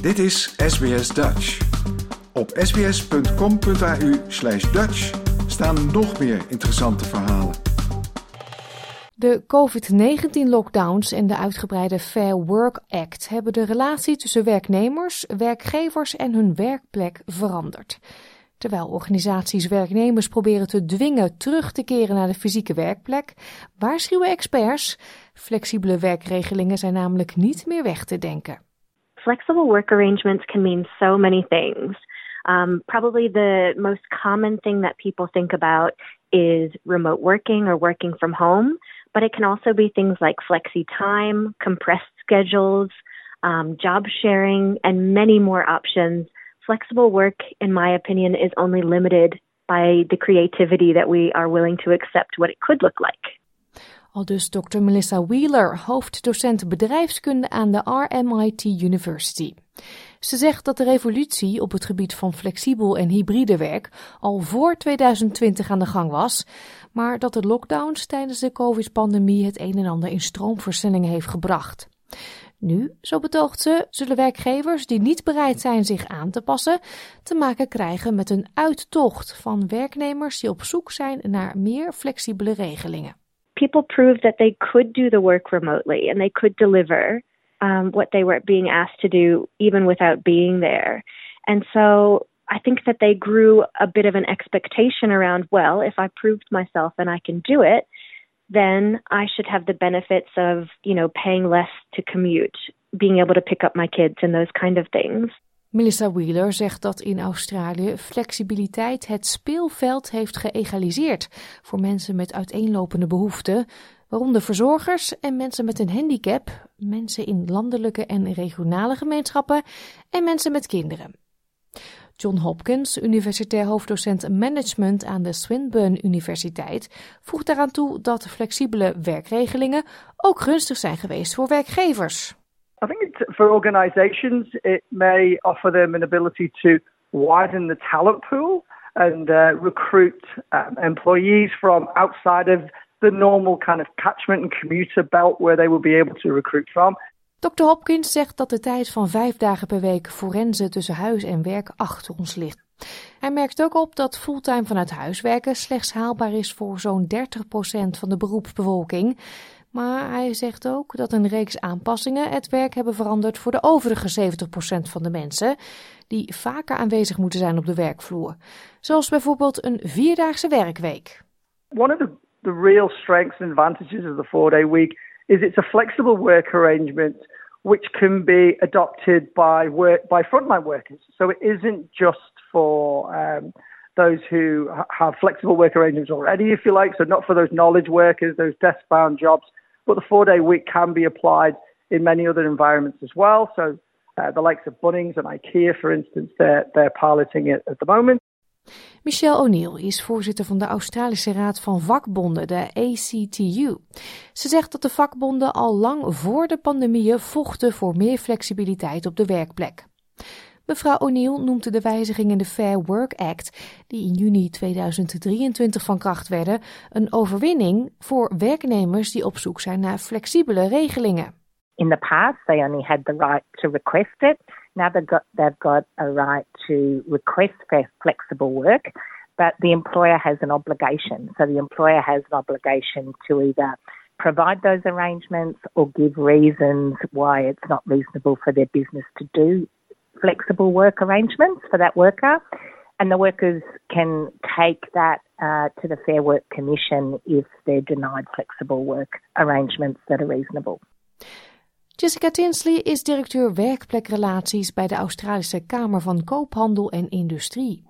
Dit is SBS Dutch. Op sbs.com.au slash Dutch staan nog meer interessante verhalen. De COVID-19-lockdowns en de uitgebreide Fair Work Act hebben de relatie tussen werknemers, werkgevers en hun werkplek veranderd. Terwijl organisaties werknemers proberen te dwingen terug te keren naar de fysieke werkplek, waarschuwen experts: flexibele werkregelingen zijn namelijk niet meer weg te denken. Flexible work arrangements can mean so many things. Um, probably the most common thing that people think about is remote working or working from home, but it can also be things like flexi time, compressed schedules, um, job sharing, and many more options. Flexible work, in my opinion, is only limited by the creativity that we are willing to accept what it could look like. Al dus Dr. Melissa Wheeler, hoofddocent bedrijfskunde aan de RMIT University. Ze zegt dat de revolutie op het gebied van flexibel en hybride werk al voor 2020 aan de gang was, maar dat de lockdowns tijdens de COVID-pandemie het een en ander in stroomversnellingen heeft gebracht. Nu, zo betoogt ze, zullen werkgevers die niet bereid zijn zich aan te passen, te maken krijgen met een uittocht van werknemers die op zoek zijn naar meer flexibele regelingen. People proved that they could do the work remotely and they could deliver um, what they were being asked to do even without being there. And so I think that they grew a bit of an expectation around, well, if I proved myself and I can do it, then I should have the benefits of, you know, paying less to commute, being able to pick up my kids and those kind of things. Melissa Wheeler zegt dat in Australië flexibiliteit het speelveld heeft geëgaliseerd voor mensen met uiteenlopende behoeften, waaronder verzorgers en mensen met een handicap, mensen in landelijke en regionale gemeenschappen en mensen met kinderen. John Hopkins, universitair hoofddocent management aan de Swinburne Universiteit, voegt daaraan toe dat flexibele werkregelingen ook gunstig zijn geweest voor werkgevers. For organisations, it may offer them an ability to widen the talent pool and uh, recruit um, employees from outside of the normal kind of catchment and commuter belt where they will be able to recruit from. Dr. Hopkins zegt dat de tijd van vijf dagen per week forensen tussen huis en werk achter ons ligt. Hij merkt ook op dat fulltime vanuit huis werken slechts haalbaar is voor zo'n 30% van de beroepsbevolking. Maar hij zegt ook dat een reeks aanpassingen het werk hebben veranderd voor de overige 70% van de mensen, die vaker aanwezig moeten zijn op de werkvloer. Zoals bijvoorbeeld een vierdaagse werkweek. One of the, the real strengths and advantages of the four-day week is it's a flexible work arrangement which can be adopted by work by frontline workers. So it isn't just for um, those who have flexible work arrangements already, if you like. So not for those knowledge workers, those desk-bound jobs, but the four-day week can be applied in many other environments as well. So uh, the likes of Bunnings and IKEA, for instance, they're, they're piloting it at the moment. Michelle O'Neill is voorzitter van de Australische Raad van Vakbonden, de ACTU. Ze zegt dat de vakbonden al lang voor de pandemie vochten voor meer flexibiliteit op de werkplek. Mevrouw O'Neill noemt de wijzigingen in de Fair Work Act, die in juni 2023 van kracht werden, een overwinning voor werknemers die op zoek zijn naar flexibele regelingen. In the past, they only had the right to request it. Now they've got, they've got a right to request flexible work, but the employer has an obligation. So the employer has an obligation to either provide those arrangements or give reasons why it's not reasonable for their business to do flexible work arrangements for that worker. And the workers can take that uh, to the Fair Work Commission if they're denied flexible work arrangements that are reasonable. Jessica Tinsley is directeur werkplekrelaties bij de Australische Kamer van Koophandel en Industrie.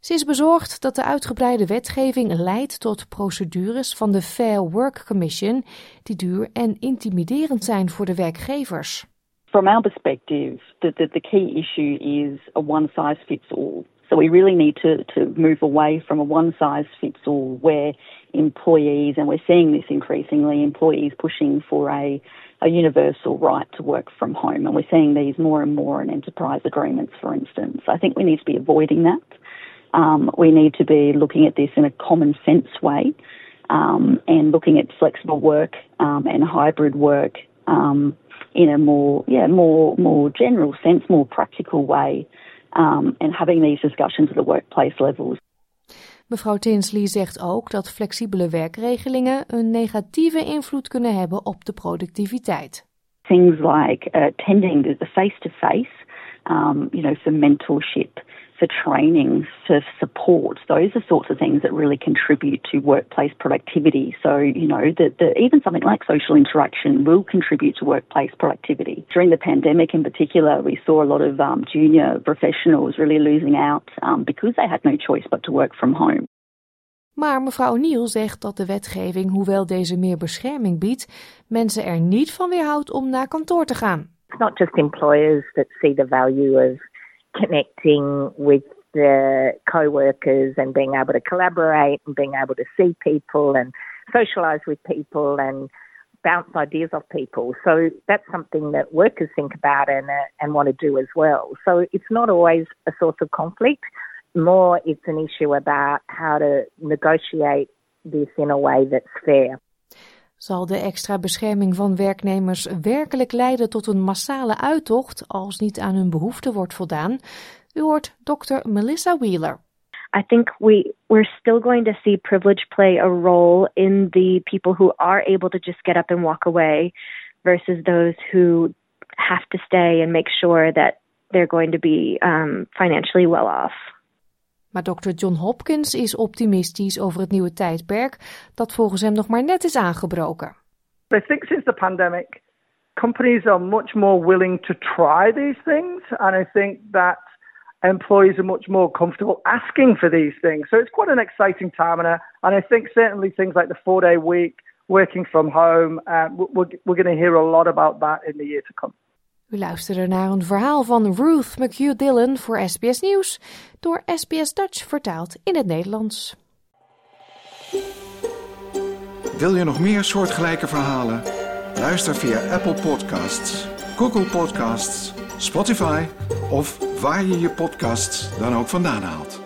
Ze is bezorgd dat de uitgebreide wetgeving leidt tot procedures van de Fair Work Commission die duur en intimiderend zijn voor de werkgevers. From our perspective, the, the, the key issue is a one size fits all. So we really need to, to move away from a one size fits all where employees, and we're seeing this increasingly, employees pushing for a, a universal right to work from home. And we're seeing these more and more in enterprise agreements, for instance. I think we need to be avoiding that. Um, we need to be looking at this in a common sense way um, and looking at flexible work um, and hybrid work um, in a more, yeah, more, more general sense, more practical way, um, and having these discussions at the workplace levels. Mevrouw Tinsley zegt ook dat flexibele werkregelingen een negatieve invloed kunnen hebben op de productiviteit. Things like attending the face-to-face, um, you know, for mentorship, for training, for support. Those are sorts of things that really contribute to workplace productivity. So, you know, the, the, even something like social interaction will contribute to workplace productivity. During the pandemic in particular, we saw a lot of um, junior professionals really losing out um, because they had no choice but to work from home. Maar mevrouw O'Neill zegt dat de wetgeving, hoewel deze meer bescherming biedt, mensen er niet van weerhoudt om naar kantoor te gaan. It's not just employers that see the value of connecting with the co-workers and being able to collaborate and being able to see people and socialize with people and bounce ideas off people. So that's something that workers think about and uh, and want to do as well. So it's not always a source of conflict. More, it's an issue about how to negotiate this in a way that's fair. Zal de extra bescherming van werknemers werkelijk leiden tot een massale uittocht als niet aan hun behoeften wordt voldaan? U hoort dokter Melissa Wheeler. I think we we're still going to see privilege play a role in the people who are able to just get up and walk away versus those who have to stay and make sure that they're going to be um, financially well off. Maar Dr. John Hopkins is optimistisch over het nieuwe tijdperk dat volgens hem nog maar net is aangebroken. I think since the pandemic, companies are much more willing to try these things, and I think that employees are much more comfortable asking for these things. So it's quite an exciting time, and, uh, and I think certainly things like the four-day week, working from home, uh, we're, we're going to hear a lot about that in the year to come. U luisterde naar een verhaal van Ruth McHugh Dillon voor SBS Nieuws, door SBS Dutch vertaald in het Nederlands. Wil je nog meer soortgelijke verhalen? Luister via Apple Podcasts, Google Podcasts, Spotify of waar je je podcasts dan ook vandaan haalt.